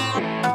Bye.